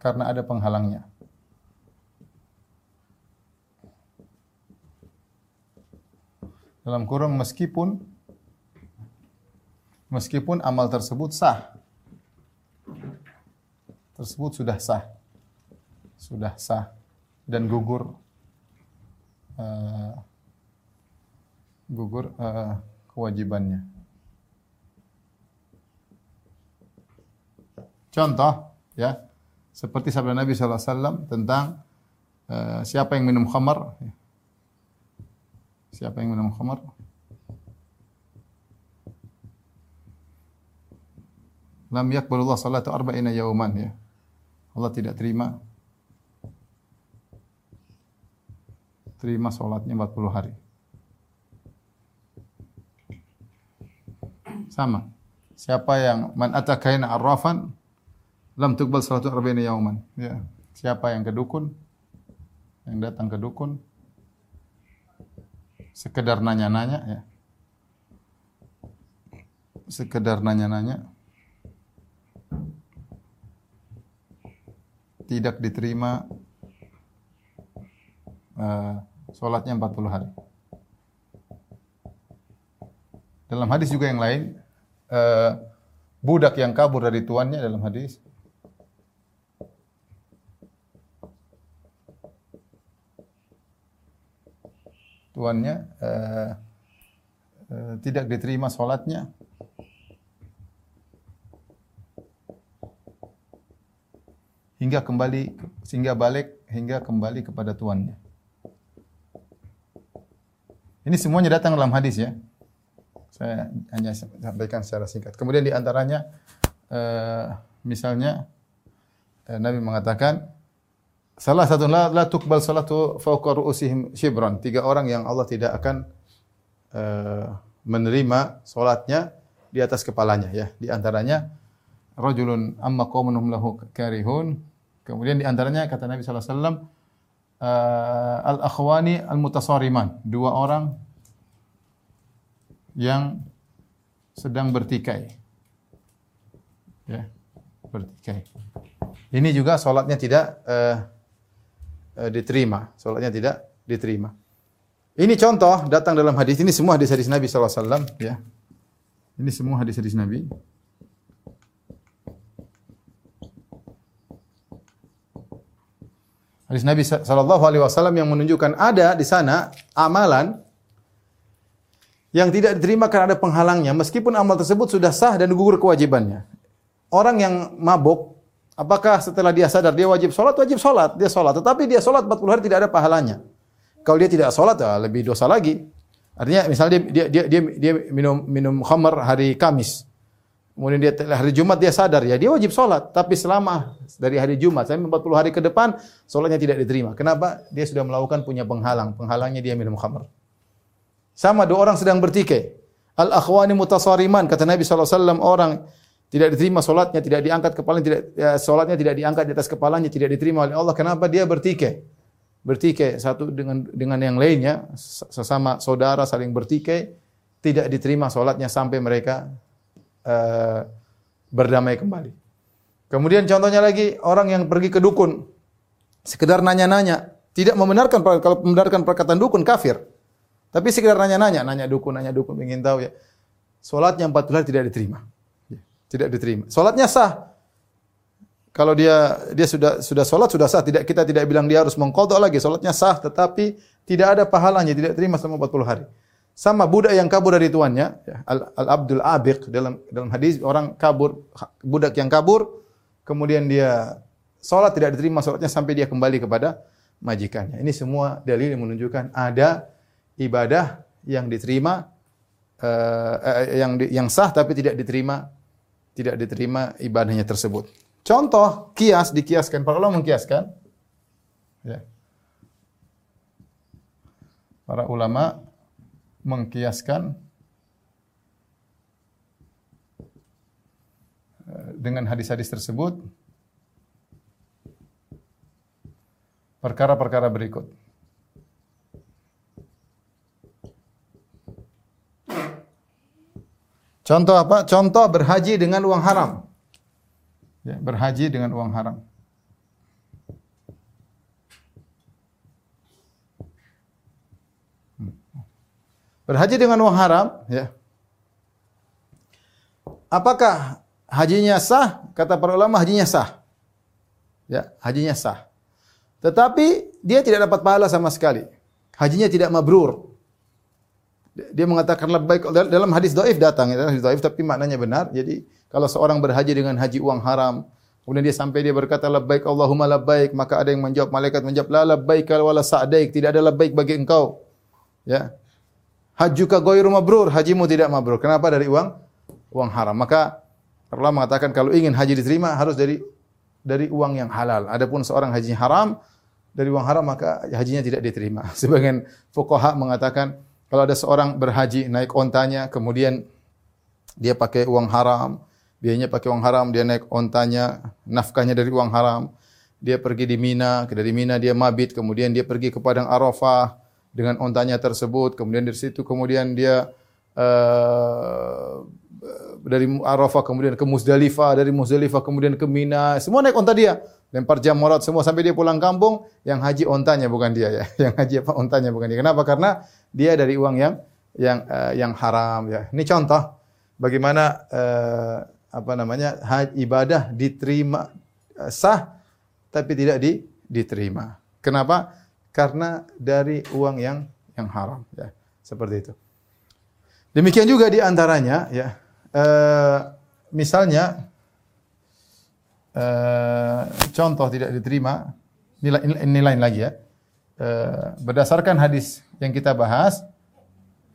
karena ada penghalangnya. Dalam kurung meskipun meskipun amal tersebut sah. Tersebut sudah sah. Sudah sah dan gugur uh, gugur uh, kewajibannya. Contoh, ya, seperti sabda Nabi SAW tentang uh, siapa yang minum khamar. Siapa yang minum khamar? Lam yakbalullah salatu arba'ina yauman ya. Allah tidak terima terima salatnya 40 hari. Sama. Siapa yang man atakaina arrafan lam tuqbal salatu arba'ina yauman. Ya. Siapa yang ke dukun yang datang ke dukun sekedar nanya-nanya ya. Sekedar nanya-nanya tidak diterima uh, sholatnya 40 hari. Dalam hadis juga yang lain, uh, budak yang kabur dari tuannya dalam hadis tuannya uh, uh, tidak diterima sholatnya hingga kembali sehingga balik hingga kembali kepada tuannya. Ini semuanya datang dalam hadis ya. Saya hanya sampaikan secara singkat. Kemudian di antaranya uh, misalnya Nabi mengatakan salah satu la, la tukbal salatu fawqa ru'usihim shibran. Tiga orang yang Allah tidak akan uh, menerima salatnya di atas kepalanya ya. Di antaranya rajulun amma qaumun lahu karihun. Kemudian di antaranya kata Nabi sallallahu alaihi wasallam uh, al-akhwani al-mutasariman. Dua orang yang sedang bertikai. Ya, bertikai. Ini juga sholatnya tidak uh, diterima. Sholatnya tidak diterima. Ini contoh datang dalam hadis ini semua hadis-hadis Nabi SAW. Ya. Ini semua hadis-hadis Nabi. Hadis Nabi sallallahu alaihi wasallam yang menunjukkan ada di sana amalan yang tidak diterima karena ada penghalangnya meskipun amal tersebut sudah sah dan gugur kewajibannya. Orang yang mabuk apakah setelah dia sadar dia wajib sholat wajib sholat dia sholat tetapi dia sholat 40 hari tidak ada pahalanya. Kalau dia tidak sholat ya lebih dosa lagi. Artinya misalnya dia dia dia, dia minum minum khamar hari Kamis. Kemudian dia hari Jumat dia sadar ya dia wajib sholat, tapi selama dari hari Jumat sampai 40 hari ke depan sholatnya tidak diterima. Kenapa? Dia sudah melakukan punya penghalang, penghalangnya dia minum khamr. Sama dua orang sedang bertikai. Al akhwani mutasariman kata Nabi SAW orang tidak diterima sholatnya, tidak diangkat kepalanya, tidak ya, sholatnya tidak diangkat di atas kepalanya, tidak diterima oleh Allah. Kenapa dia bertikai? Bertikai satu dengan dengan yang lainnya, sesama saudara saling bertikai, tidak diterima sholatnya sampai mereka uh, berdamai kembali. Kemudian contohnya lagi orang yang pergi ke dukun, sekedar nanya-nanya, tidak membenarkan kalau membenarkan perkataan dukun kafir. Tapi sekedar nanya-nanya, nanya dukun, nanya dukun, ingin tahu ya. Solatnya empat bulan tidak diterima, tidak diterima. Solatnya sah. Kalau dia dia sudah sudah solat sudah sah, tidak kita tidak bilang dia harus mengkodok lagi. Solatnya sah, tetapi tidak ada pahalanya, tidak terima selama 40 hari. Sama budak yang kabur dari tuannya, ya, al-abdul abiq dalam dalam hadis orang kabur budak yang kabur kemudian dia sholat tidak diterima sholatnya sampai dia kembali kepada majikannya. Ini semua dalil yang menunjukkan ada ibadah yang diterima uh, uh, yang yang sah tapi tidak diterima tidak diterima ibadahnya tersebut. Contoh kias dikiaskan para ulama mengkiaskan ya. Para ulama mengkiaskan eh, dengan hadis-hadis tersebut perkara-perkara berikut. Contoh apa? Contoh berhaji dengan uang haram. Ya, berhaji dengan uang haram. Hmm. Berhaji dengan uang haram, ya. Apakah hajinya sah? Kata para ulama hajinya sah. Ya, hajinya sah. Tetapi dia tidak dapat pahala sama sekali. Hajinya tidak mabrur. Dia mengatakan labbaik dalam hadis dhaif datang ya, hadis dhaif tapi maknanya benar. Jadi kalau seorang berhaji dengan haji uang haram, kemudian dia sampai dia berkata labbaik Allahumma labbaik, maka ada yang menjawab malaikat menjawab la labbaik wala sa'daik, tidak ada labbaik bagi engkau. Ya. Hajuka ghairu mabrur, hajimu tidak mabrur. Kenapa dari uang uang haram? Maka Allah mengatakan kalau ingin haji diterima harus dari dari uang yang halal. Adapun seorang haji haram dari uang haram maka hajinya tidak diterima. [laughs] Sebagian fuqaha mengatakan kalau ada seorang berhaji naik ontanya, kemudian dia pakai uang haram, biayanya pakai uang haram, dia naik ontanya, nafkahnya dari uang haram, dia pergi di Mina, dari Mina dia mabit, kemudian dia pergi ke padang Arafah dengan ontanya tersebut, kemudian dari situ kemudian dia uh, dari Arafah kemudian ke Muzdalifah, dari Muzdalifah kemudian ke Mina, semua naik onta dia lempar jamrat semua sampai dia pulang kampung, yang haji ontanya bukan dia ya. [laughs] Yang haji apa ontanya bukan dia. Kenapa? Karena dia dari uang yang yang uh, yang haram ya. Ini contoh bagaimana uh, apa namanya? haji ibadah diterima uh, sah tapi tidak di, diterima. Kenapa? Karena dari uang yang yang haram ya. Seperti itu. Demikian juga di antaranya ya. Uh, misalnya uh, contoh tidak diterima, nilai, nilai lagi ya. Uh, berdasarkan hadis yang kita bahas,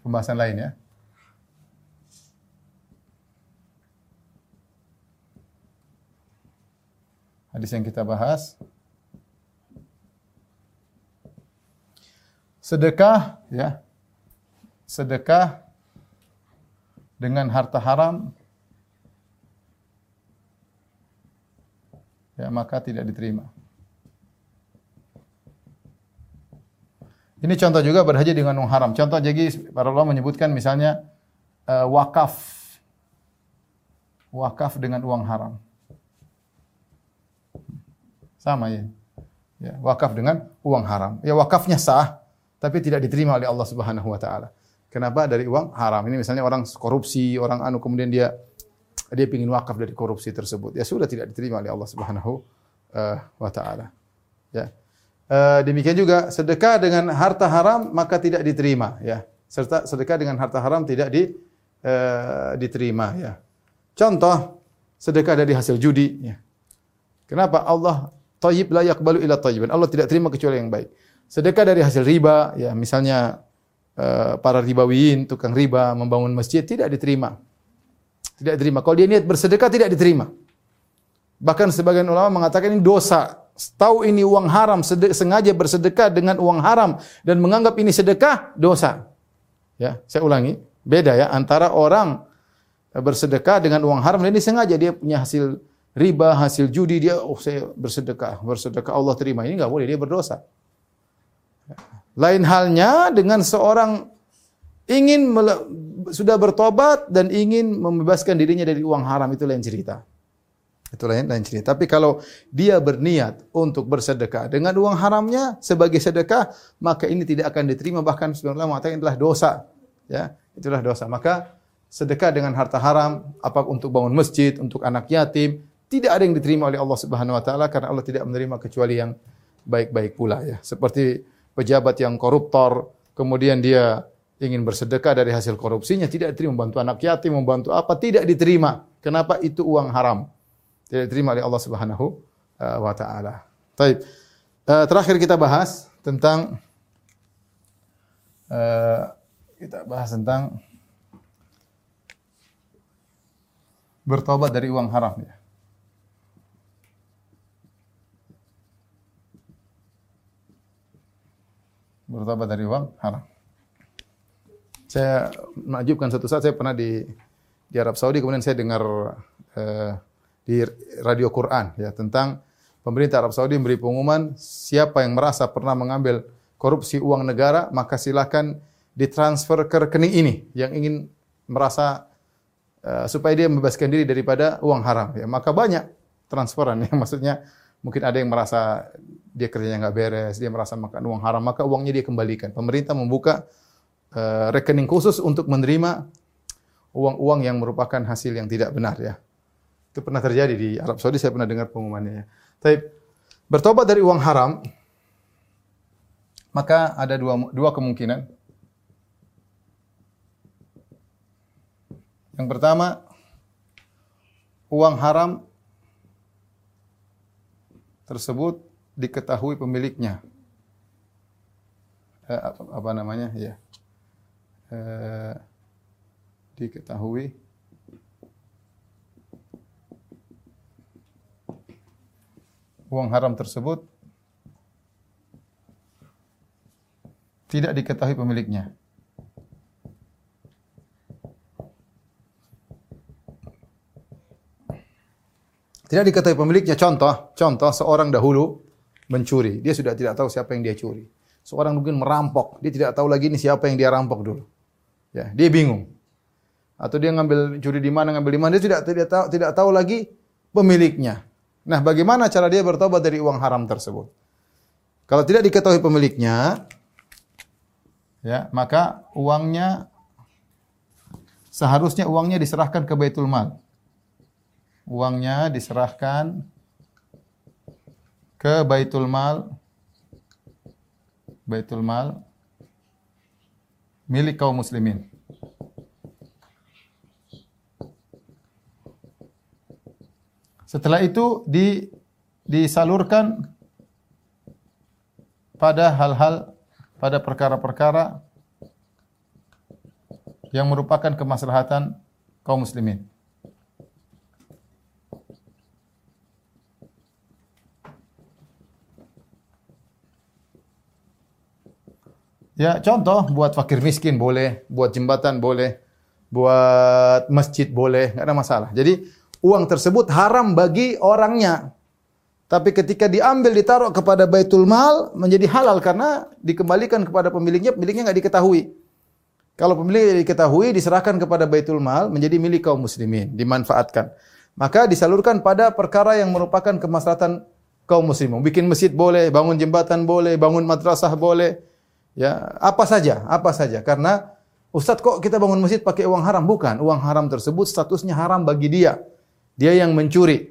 pembahasan lain ya. Hadis yang kita bahas. Sedekah ya. Sedekah dengan harta haram ya maka tidak diterima. Ini contoh juga berhaji dengan uang haram. Contoh jadi para ulama menyebutkan misalnya uh, wakaf. Wakaf dengan uang haram. Sama ya. Ya, wakaf dengan uang haram. Ya wakafnya sah, tapi tidak diterima oleh Allah Subhanahu wa taala. Kenapa? Dari uang haram. Ini misalnya orang korupsi, orang anu kemudian dia dia ingin wakaf dari korupsi tersebut. Ya sudah tidak diterima oleh Allah Subhanahu uh, wa taala. Ya. Uh, demikian juga sedekah dengan harta haram maka tidak diterima ya. Serta sedekah dengan harta haram tidak di, uh, diterima ya. Contoh sedekah dari hasil judi ya. Kenapa Allah thayyib la yaqbalu illa thayyiban. Allah tidak terima kecuali yang baik. Sedekah dari hasil riba ya misalnya para ribawiyin tukang riba membangun masjid tidak diterima. Tidak diterima. Kalau dia niat bersedekah tidak diterima. Bahkan sebagian ulama mengatakan ini dosa. Tahu ini uang haram, sengaja bersedekah dengan uang haram dan menganggap ini sedekah, dosa. Ya, saya ulangi, beda ya antara orang bersedekah dengan uang haram dan ini sengaja dia punya hasil riba, hasil judi dia oh saya bersedekah, bersedekah Allah terima. Ini enggak boleh, dia berdosa. Lain halnya dengan seorang ingin sudah bertobat dan ingin membebaskan dirinya dari uang haram itu lain cerita. Itu lain lain cerita. Tapi kalau dia berniat untuk bersedekah dengan uang haramnya sebagai sedekah, maka ini tidak akan diterima bahkan sebenarnya mengatakan itulah dosa. Ya, itulah dosa. Maka sedekah dengan harta haram, apa untuk bangun masjid, untuk anak yatim, tidak ada yang diterima oleh Allah Subhanahu wa taala karena Allah tidak menerima kecuali yang baik-baik pula ya. Seperti pejabat yang koruptor, kemudian dia ingin bersedekah dari hasil korupsinya tidak diterima membantu anak yatim membantu apa tidak diterima kenapa itu uang haram tidak diterima oleh Allah Subhanahu uh, wa taala. Baik. Uh, terakhir kita bahas tentang uh, kita bahas tentang bertobat dari uang haram ya. Bertobat dari uang haram. Saya menajubkan satu saat saya pernah di di Arab Saudi kemudian saya dengar uh, di radio Quran ya tentang pemerintah Arab Saudi memberi pengumuman siapa yang merasa pernah mengambil korupsi uang negara maka silakan ditransfer ke rekening ini yang ingin merasa uh, supaya dia membebaskan diri daripada uang haram ya. Maka banyak transferan [laughs] ya maksudnya mungkin ada yang merasa dia kerjanya nggak beres, dia merasa makan uang haram, maka uangnya dia kembalikan. Pemerintah membuka uh, rekening khusus untuk menerima uang-uang yang merupakan hasil yang tidak benar ya. Itu pernah terjadi di Arab Saudi, saya pernah dengar pengumumannya ya. Tapi bertobat dari uang haram, maka ada dua, dua kemungkinan. Yang pertama, uang haram tersebut diketahui pemiliknya. Eh, apa, apa namanya? Ya. Eh, diketahui uang haram tersebut tidak diketahui pemiliknya. Tidak diketahui pemiliknya. Contoh, contoh seorang dahulu mencuri. Dia sudah tidak tahu siapa yang dia curi. Seorang mungkin merampok. Dia tidak tahu lagi ini siapa yang dia rampok dulu. Ya, dia bingung. Atau dia ngambil curi di mana, ngambil di mana. Dia tidak tidak tahu tidak tahu lagi pemiliknya. Nah, bagaimana cara dia bertobat dari uang haram tersebut? Kalau tidak diketahui pemiliknya, ya, maka uangnya seharusnya uangnya diserahkan ke Baitul Mal uangnya diserahkan ke Baitul Mal Baitul Mal milik kaum muslimin. Setelah itu di, disalurkan pada hal-hal pada perkara-perkara yang merupakan kemaslahatan kaum muslimin. Ya, contoh buat fakir miskin boleh, buat jembatan boleh, buat masjid boleh, nggak ada masalah. Jadi uang tersebut haram bagi orangnya. Tapi ketika diambil ditaruh kepada baitul mal menjadi halal karena dikembalikan kepada pemiliknya, pemiliknya nggak diketahui. Kalau pemiliknya diketahui diserahkan kepada baitul mal menjadi milik kaum muslimin, dimanfaatkan. Maka disalurkan pada perkara yang merupakan kemaslahatan kaum muslimin. Bikin masjid boleh, bangun jembatan boleh, bangun madrasah boleh, Ya, apa saja, apa saja. Karena Ustadz kok kita bangun masjid pakai uang haram? Bukan, uang haram tersebut statusnya haram bagi dia. Dia yang mencuri.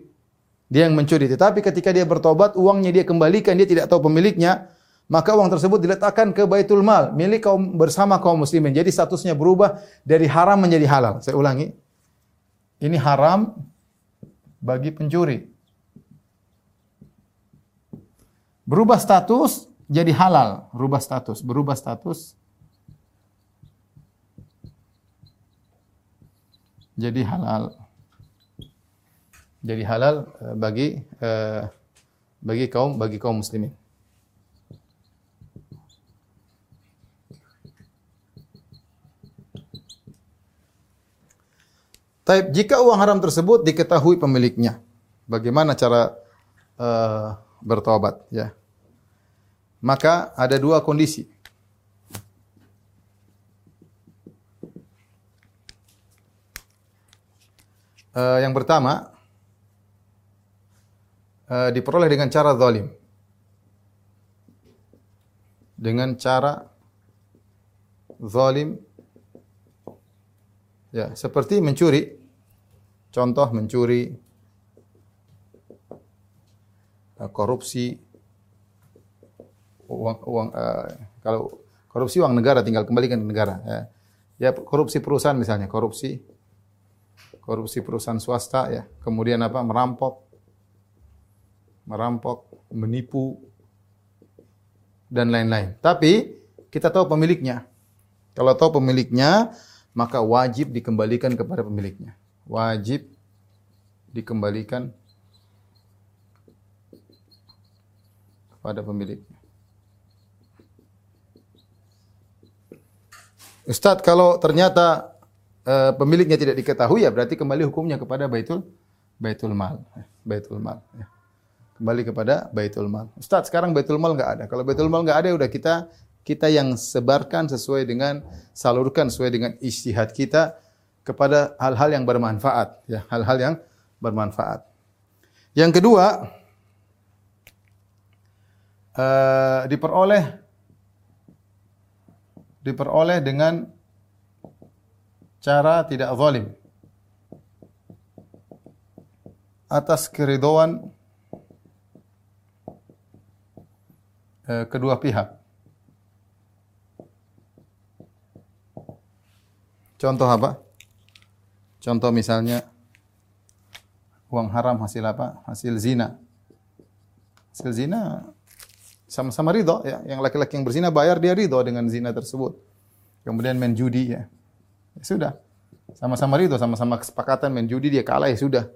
Dia yang mencuri. Tetapi ketika dia bertobat, uangnya dia kembalikan, dia tidak tahu pemiliknya, maka uang tersebut diletakkan ke Baitul Mal, milik kaum bersama kaum muslimin. Jadi statusnya berubah dari haram menjadi halal. Saya ulangi. Ini haram bagi pencuri. Berubah status jadi halal, berubah status, berubah status jadi halal. Jadi halal eh, bagi eh, bagi kaum bagi kaum muslimin. Tapi jika uang haram tersebut diketahui pemiliknya, bagaimana cara uh, bertobat ya? Maka ada dua kondisi. Uh, yang pertama, uh, diperoleh dengan cara zalim. Dengan cara zalim. Ya, seperti mencuri. Contoh mencuri, uh, korupsi, uang uang uh, kalau korupsi uang negara tinggal kembalikan ke negara ya. Ya korupsi perusahaan misalnya, korupsi korupsi perusahaan swasta ya. Kemudian apa? merampok merampok, menipu dan lain-lain. Tapi kita tahu pemiliknya. Kalau tahu pemiliknya, maka wajib dikembalikan kepada pemiliknya. Wajib dikembalikan kepada pemiliknya. Ustadz kalau ternyata uh, pemiliknya tidak diketahui ya berarti kembali hukumnya kepada baitul baitul mal, baitul mal. Ya. Kembali kepada baitul mal. Ustadz sekarang baitul mal nggak ada. Kalau baitul mal nggak ada ya udah kita kita yang sebarkan sesuai dengan salurkan sesuai dengan istihad kita kepada hal-hal yang bermanfaat, ya, hal-hal yang bermanfaat. Yang kedua, uh, diperoleh diperoleh dengan cara tidak zalim atas keridhaan uh, kedua pihak. Contoh apa? Contoh misalnya uang haram hasil apa? Hasil zina. Hasil zina sama-sama ridho ya. Yang laki-laki yang berzina bayar dia ridho dengan zina tersebut. Kemudian main judi ya. ya sudah. Sama-sama ridho, sama-sama kesepakatan main judi dia kalah ya sudah.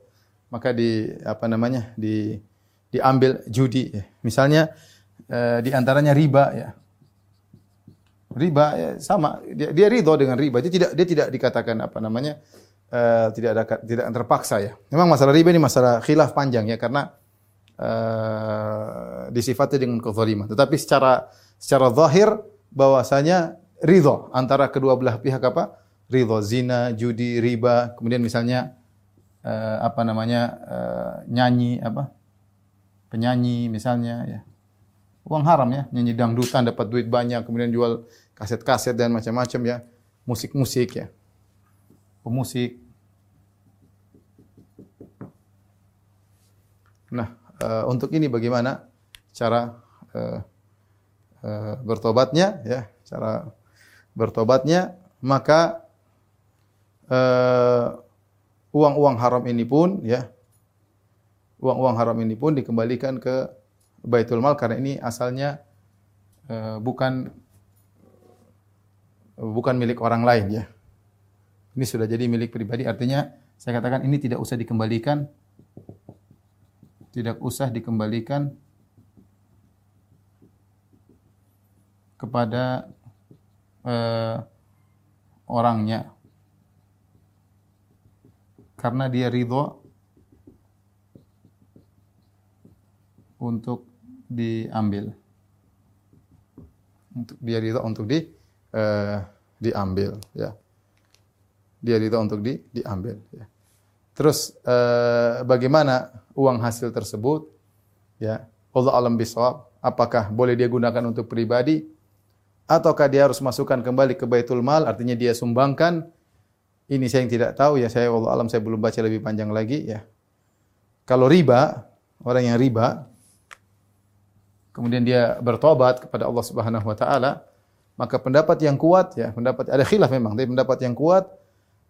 Maka di apa namanya? di diambil judi ya. Misalnya eh, di antaranya riba ya. Riba ya sama dia, dia ridho dengan riba. Dia tidak dia tidak dikatakan apa namanya? uh, tidak ada tidak terpaksa ya. Memang masalah riba ini masalah khilaf panjang ya karena uh, disifati dengan kezaliman. Tetapi secara secara zahir bahwasanya ridho antara kedua belah pihak apa? Ridho zina, judi, riba, kemudian misalnya uh, apa namanya uh, nyanyi apa? Penyanyi misalnya ya. Uang haram ya, nyanyi dangdutan dapat duit banyak, kemudian jual kaset-kaset dan macam-macam ya. Musik-musik ya pemusik. Nah, uh, untuk ini bagaimana cara uh, uh, bertobatnya ya, cara bertobatnya maka uang-uang uh, haram ini pun ya uang-uang haram ini pun dikembalikan ke Baitul Mal karena ini asalnya uh, bukan bukan milik orang lain ya. Ini sudah jadi milik pribadi, artinya saya katakan ini tidak usah dikembalikan, tidak usah dikembalikan kepada uh, orangnya, karena dia ridho untuk diambil, untuk dia ridho untuk di uh, diambil, ya dia ridho untuk di, diambil. Ya. Terus eh, bagaimana uang hasil tersebut? Ya, Allah alam bisawab. Apakah boleh dia gunakan untuk pribadi? Ataukah dia harus masukkan kembali ke baitul mal? Artinya dia sumbangkan. Ini saya yang tidak tahu ya. Saya Allah alam saya belum baca lebih panjang lagi ya. Kalau riba, orang yang riba, kemudian dia bertobat kepada Allah Subhanahu wa taala, maka pendapat yang kuat ya, pendapat ada khilaf memang, tapi pendapat yang kuat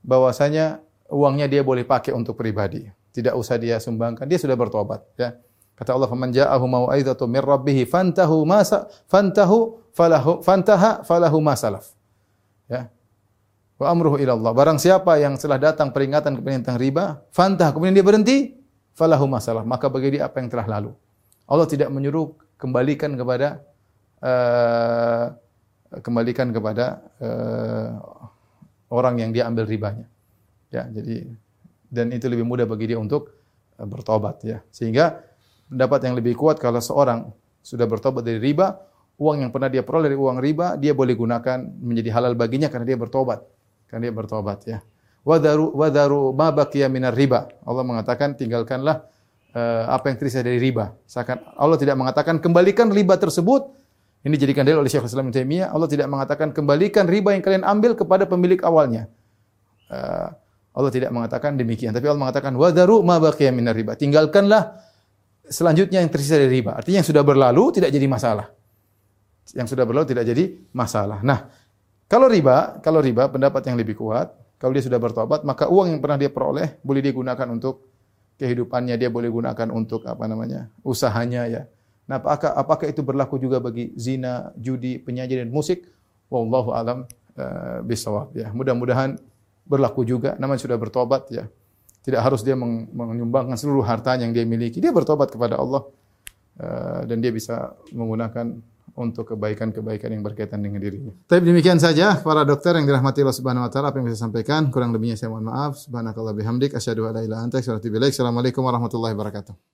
bahwasanya uangnya dia boleh pakai untuk pribadi. Tidak usah dia sumbangkan, dia sudah bertobat ya. Kata Allah, "Faman ja'ahu mau'izatu min rabbih fantahu ma fantahu falahu fantaha falahu ma salaf." Ya. Wa amruhu ila Allah. Barang siapa yang setelah datang peringatan kepada tentang riba, fantah kemudian dia berhenti, falahu masalah, maka bagi dia apa yang telah lalu. Allah tidak menyuruh kembalikan kepada uh, kembalikan kepada uh, orang yang dia ambil ribanya. Ya, jadi dan itu lebih mudah bagi dia untuk uh, bertobat ya. Sehingga pendapat yang lebih kuat kalau seorang sudah bertobat dari riba, uang yang pernah dia peroleh dari uang riba dia boleh gunakan menjadi halal baginya karena dia bertobat. Karena dia bertobat ya. Wadaru wadaru ma baqiya minar riba. Allah mengatakan tinggalkanlah uh, apa yang tersisa dari riba. Seakan Allah tidak mengatakan kembalikan riba tersebut ini dijadikan dalil oleh Syekh Islam Taimiyah. Allah tidak mengatakan kembalikan riba yang kalian ambil kepada pemilik awalnya. Uh, Allah tidak mengatakan demikian, tapi Allah mengatakan wadaru ma baqiya minar riba. Tinggalkanlah selanjutnya yang tersisa dari riba. Artinya yang sudah berlalu tidak jadi masalah. Yang sudah berlalu tidak jadi masalah. Nah, kalau riba, kalau riba pendapat yang lebih kuat, kalau dia sudah bertobat, maka uang yang pernah dia peroleh boleh dia gunakan untuk kehidupannya, dia boleh gunakan untuk apa namanya? usahanya ya Nah, apakah apakah itu berlaku juga bagi zina, judi, penyaji dan musik? Wallahu alam uh, bisawab ya. Mudah-mudahan berlaku juga namanya sudah bertobat ya. Tidak harus dia menyumbangkan seluruh harta yang dia miliki. Dia bertobat kepada Allah uh, dan dia bisa menggunakan untuk kebaikan-kebaikan yang berkaitan dengan dirinya. Tapi demikian saja para dokter yang dirahmati Allah Subhanahu wa taala apa yang bisa sampaikan. Kurang lebihnya saya mohon maaf. Subhanakallah bihamdik asyhadu an la ilaha illa anta. Assalamualaikum warahmatullahi wabarakatuh.